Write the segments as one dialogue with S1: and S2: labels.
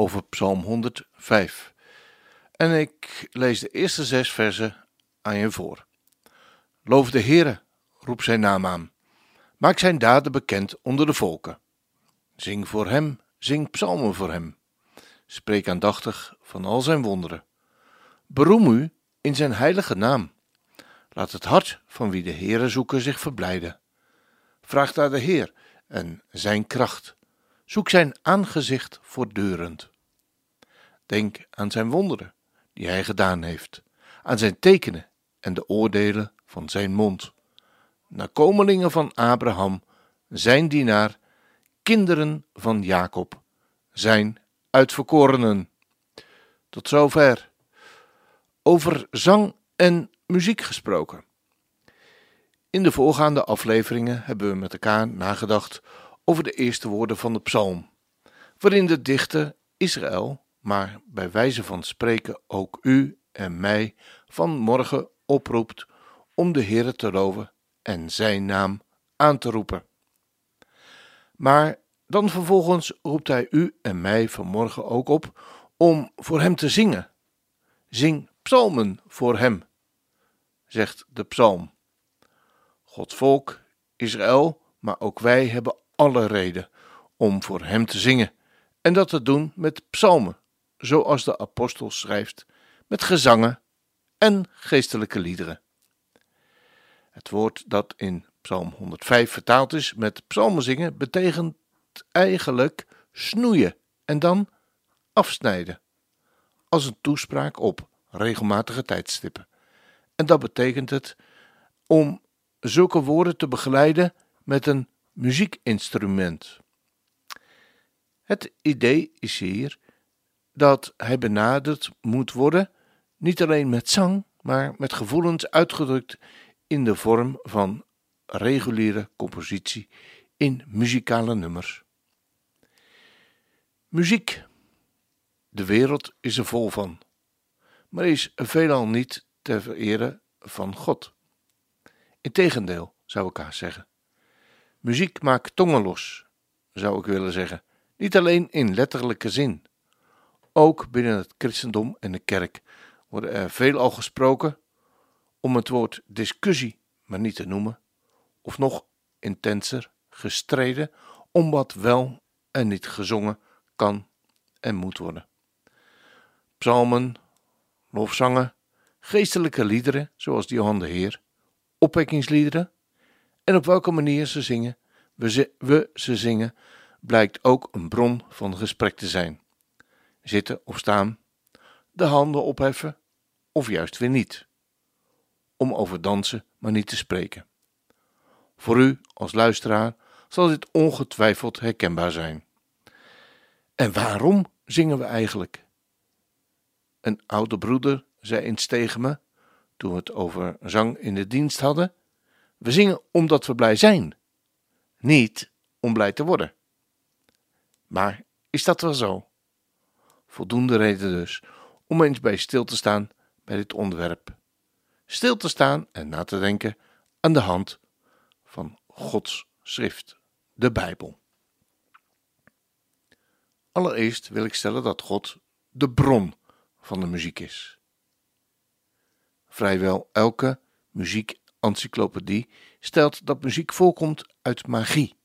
S1: over Psalm 105. En ik lees de eerste zes versen aan je voor. Loof de Heere, roep zijn naam aan. Maak zijn daden bekend onder de volken. Zing voor hem, zing psalmen voor hem. Spreek aandachtig van al zijn wonderen. Beroem u in zijn heilige naam. Laat het hart van wie de Heere zoeken zich verblijden. Vraag naar de Heer en zijn kracht. Zoek zijn aangezicht voortdurend. Denk aan zijn wonderen die hij gedaan heeft, aan zijn tekenen en de oordelen van zijn mond. Nakomelingen van Abraham, zijn dienaar, kinderen van Jacob, zijn uitverkorenen. Tot zover. Over zang en muziek gesproken. In de voorgaande afleveringen hebben we met elkaar nagedacht over de eerste woorden van de psalm, waarin de dichter Israël, maar bij wijze van spreken ook u en mij vanmorgen oproept om de Heere te loven en zijn naam aan te roepen. Maar dan vervolgens roept hij u en mij vanmorgen ook op om voor hem te zingen. Zing psalmen voor hem, zegt de psalm. Gods volk, Israël, maar ook wij hebben alle reden om voor hem te zingen en dat te doen met psalmen, zoals de apostel schrijft, met gezangen en geestelijke liederen. Het woord dat in Psalm 105 vertaald is met psalmen zingen betekent eigenlijk snoeien en dan afsnijden, als een toespraak op regelmatige tijdstippen. En dat betekent het om zulke woorden te begeleiden met een muziekinstrument. Het idee is hier dat hij benaderd moet worden, niet alleen met zang, maar met gevoelens uitgedrukt in de vorm van reguliere compositie in muzikale nummers. Muziek. De wereld is er vol van, maar is veelal niet ter verere van God. Integendeel, zou ik haar zeggen. Muziek maakt tongen los, zou ik willen zeggen, niet alleen in letterlijke zin. Ook binnen het christendom en de kerk worden er veelal gesproken, om het woord discussie maar niet te noemen, of nog intenser gestreden om wat wel en niet gezongen kan en moet worden. Psalmen, lofzangen, geestelijke liederen, zoals die Johan de Heer, opwekkingsliederen, en op welke manier ze zingen, we ze, we ze zingen, blijkt ook een bron van gesprek te zijn. Zitten of staan, de handen opheffen of juist weer niet. Om over dansen maar niet te spreken. Voor u als luisteraar zal dit ongetwijfeld herkenbaar zijn. En waarom zingen we eigenlijk? Een oude broeder zei eens tegen me, toen we het over zang in de dienst hadden: We zingen omdat we blij zijn, niet om blij te worden. Maar is dat wel zo? Voldoende reden dus om eens bij stil te staan bij dit onderwerp. Stil te staan en na te denken aan de hand van Gods schrift, de Bijbel. Allereerst wil ik stellen dat God de bron van de muziek is. Vrijwel elke muziekencyclopedie stelt dat muziek voorkomt uit magie.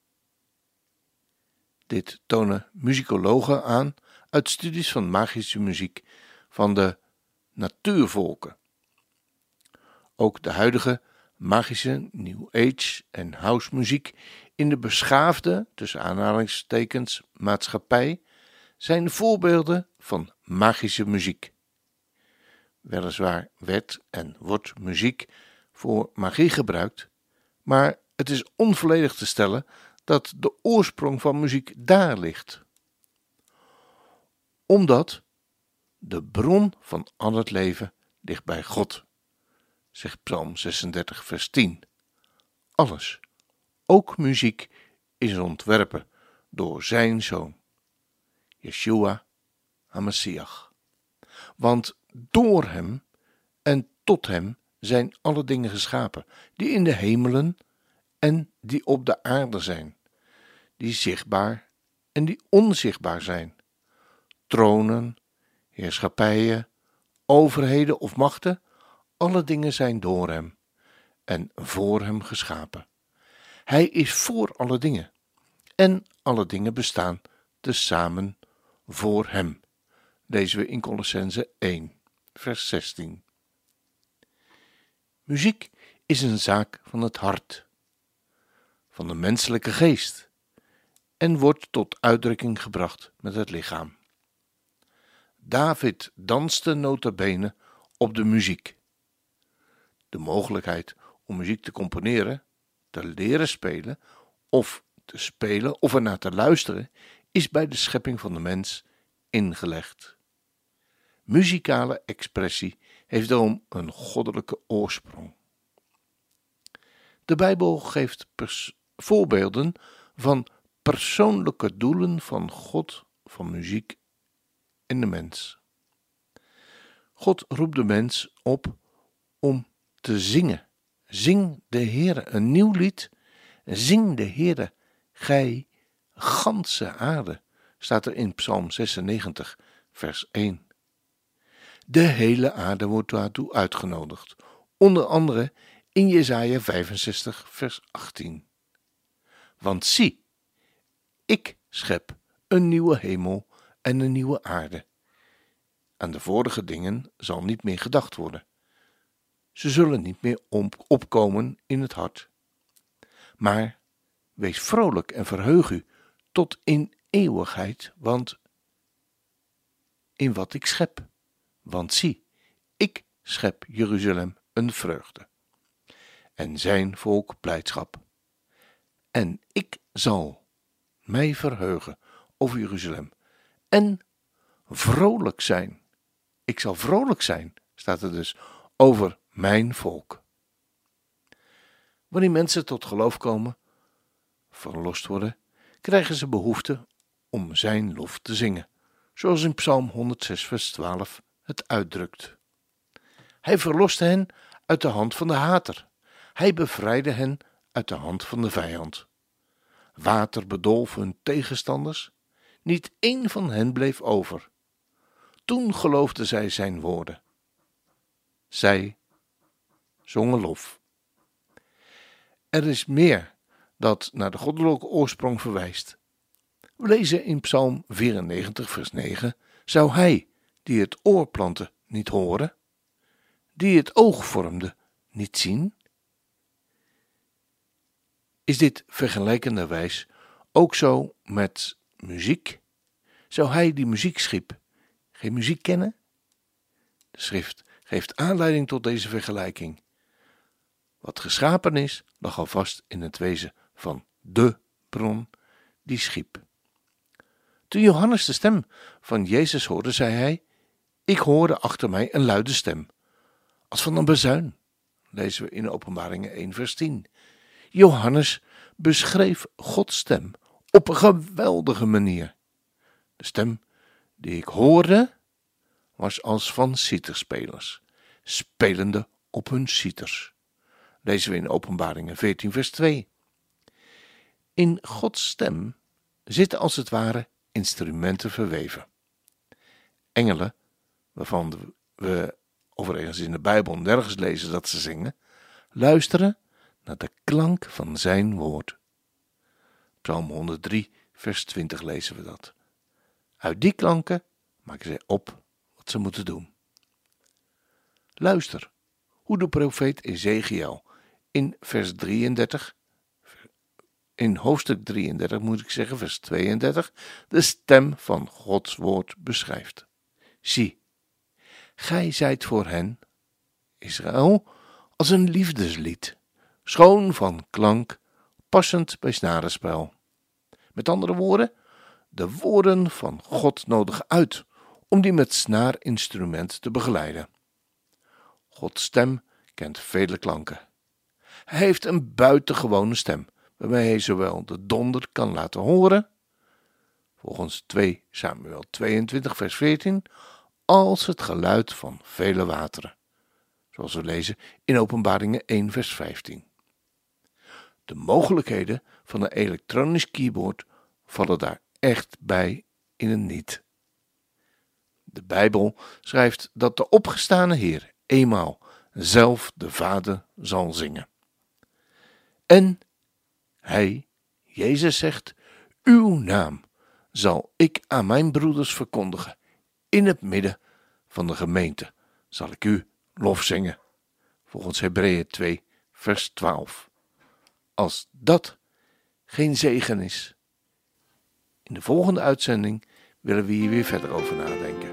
S1: Dit tonen muzikologen aan uit studies van magische muziek van de natuurvolken. Ook de huidige magische New Age en house muziek in de beschaafde, tussen aanhalingstekens, maatschappij zijn voorbeelden van magische muziek. Weliswaar werd en wordt muziek voor magie gebruikt, maar het is onvolledig te stellen dat de oorsprong van muziek daar ligt. Omdat de bron van al het leven ligt bij God, zegt Psalm 36, vers 10. Alles, ook muziek, is ontwerpen door zijn zoon, Yeshua HaMashiach. Want door hem en tot hem zijn alle dingen geschapen, die in de hemelen en die op de aarde zijn, die zichtbaar en die onzichtbaar zijn. Tronen, heerschappijen, overheden of machten, alle dingen zijn door hem en voor hem geschapen. Hij is voor alle dingen en alle dingen bestaan tezamen voor hem. Lezen we in Colossense 1, vers 16. Muziek is een zaak van het hart, van de menselijke geest en wordt tot uitdrukking gebracht met het lichaam. David danste notabene op de muziek. De mogelijkheid om muziek te componeren, te leren spelen of te spelen of ernaar te luisteren is bij de schepping van de mens ingelegd. Muzikale expressie heeft daarom een goddelijke oorsprong. De Bijbel geeft voorbeelden van persoonlijke doelen van God, van muziek en de mens. God roept de mens op om te zingen. Zing de Heere een nieuw lied. Zing de Heere, gij ganse aarde, staat er in Psalm 96, vers 1. De hele aarde wordt daartoe uitgenodigd, onder andere in Jesaja 65, vers 18. Want zie, ik schep een nieuwe hemel en een nieuwe aarde. Aan de vorige dingen zal niet meer gedacht worden. Ze zullen niet meer opkomen in het hart. Maar wees vrolijk en verheug u tot in eeuwigheid, want in wat ik schep. Want zie, ik schep Jeruzalem een vreugde en zijn volk blijdschap. En ik zal mij verheugen over Jeruzalem en vrolijk zijn. Ik zal vrolijk zijn, staat er dus, over mijn volk. Wanneer mensen tot geloof komen, verlost worden, krijgen ze behoefte om zijn lof te zingen, zoals in Psalm 106, vers 12 het uitdrukt. Hij verloste hen uit de hand van de hater. Hij bevrijdde hen uit de hand van de vijand. Water bedolf hun tegenstanders. Niet één van hen bleef over. Toen geloofden zij zijn woorden. Zij zongen lof. Er is meer dat naar de goddelijke oorsprong verwijst. We lezen in Psalm 94, vers 9: Zou hij, die het oor plantte, niet horen? Die het oog vormde, niet zien? Is dit vergelijkenderwijs ook zo met muziek? Zou hij die muziek schiep geen muziek kennen? De schrift geeft aanleiding tot deze vergelijking. Wat geschapen is, lag al vast in het wezen van de bron die schiep. Toen Johannes de stem van Jezus hoorde, zei hij: Ik hoorde achter mij een luide stem, als van een bezuin. Lezen we in Openbaringen 1, vers 10. Johannes beschreef Gods stem op een geweldige manier. De stem die ik hoorde was als van citerspelers, spelende op hun citers. Lezen we in Openbaringen 14, vers 2. In Gods stem zitten als het ware instrumenten verweven. Engelen, waarvan we overigens in de Bijbel nergens lezen dat ze zingen, luisteren naar de klank van zijn woord. Psalm 103, vers 20 lezen we dat. Uit die klanken maken zij op wat ze moeten doen. Luister hoe de profeet Ezekiel in vers 33, in hoofdstuk 33 moet ik zeggen, vers 32, de stem van Gods woord beschrijft. Zie, gij zijt voor hen, Israël, als een liefdeslied, schoon van klank, passend bij snarenspel. Met andere woorden, de woorden van God nodigen uit om die met snaarinstrument te begeleiden. Gods stem kent vele klanken. Hij heeft een buitengewone stem, waarmee hij zowel de donder kan laten horen, volgens 2 Samuel 22 vers 14, als het geluid van vele wateren, zoals we lezen in Openbaringen 1 vers 15. De mogelijkheden van een elektronisch keyboard vallen daar echt bij in een niet. De Bijbel schrijft dat de opgestane Heer eenmaal zelf de Vader zal zingen. En hij, Jezus zegt, uw naam zal ik aan mijn broeders verkondigen. In het midden van de gemeente zal ik u lof zingen. Volgens Hebreeën 2, vers 12. Als dat geen zegen is. In de volgende uitzending willen we hier weer verder over nadenken.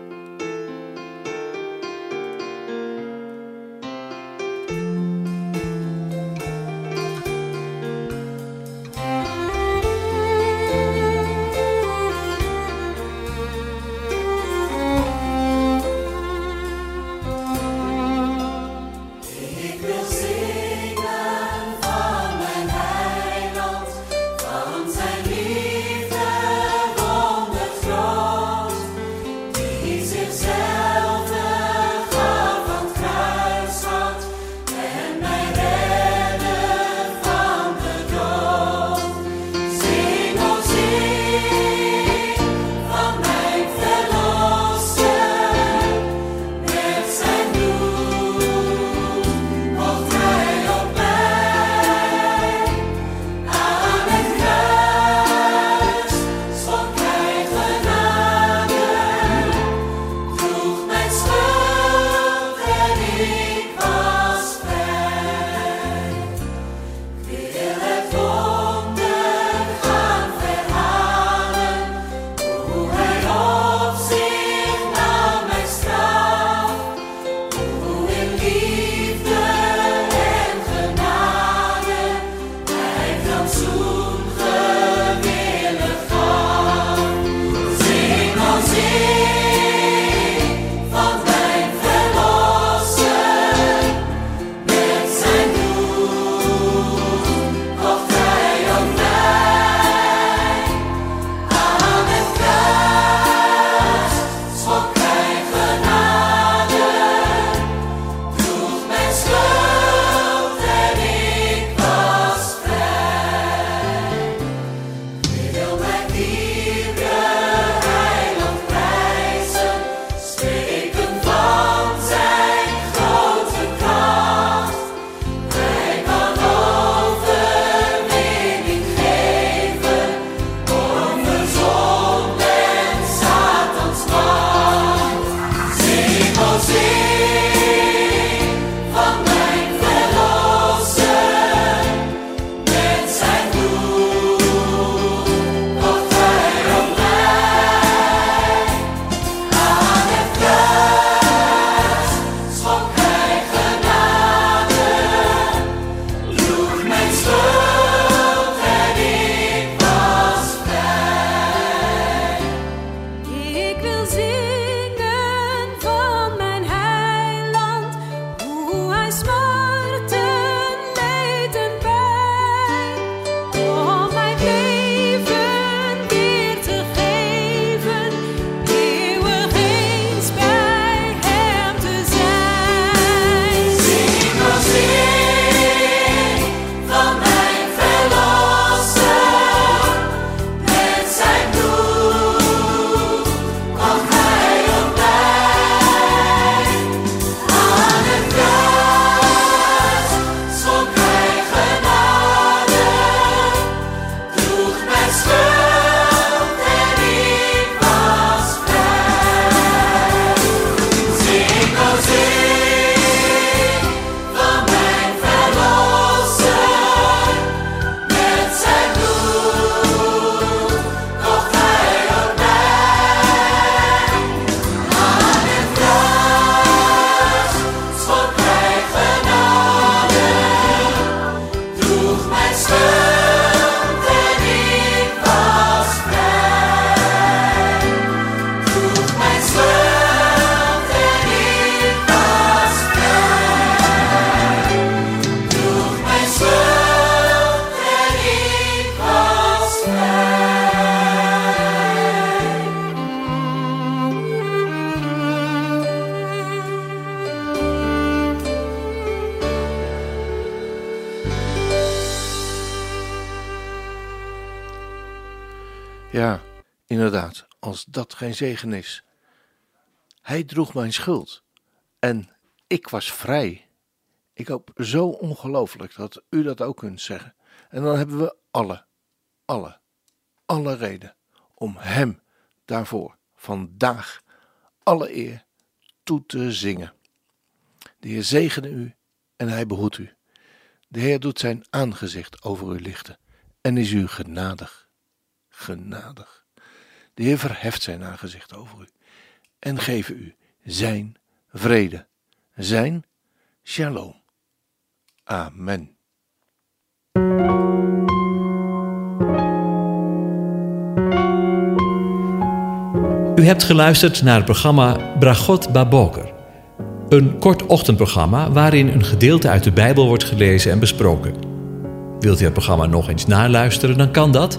S1: Inderdaad, als dat geen zegen is. Hij droeg mijn schuld en ik was vrij. Ik hoop zo ongelooflijk dat u dat ook kunt zeggen. En dan hebben we alle, alle, alle reden om Hem daarvoor vandaag alle eer toe te zingen. De Heer zegene u en Hij behoedt u. De Heer doet zijn aangezicht over u lichten en is u genadig. Genadig. De Heer verheft zijn aangezicht over u en geeft u zijn vrede, zijn shalom. Amen.
S2: U hebt geluisterd naar het programma Bragot Baboker. Een kort ochtendprogramma waarin een gedeelte uit de Bijbel wordt gelezen en besproken. Wilt u het programma nog eens naluisteren, dan kan dat.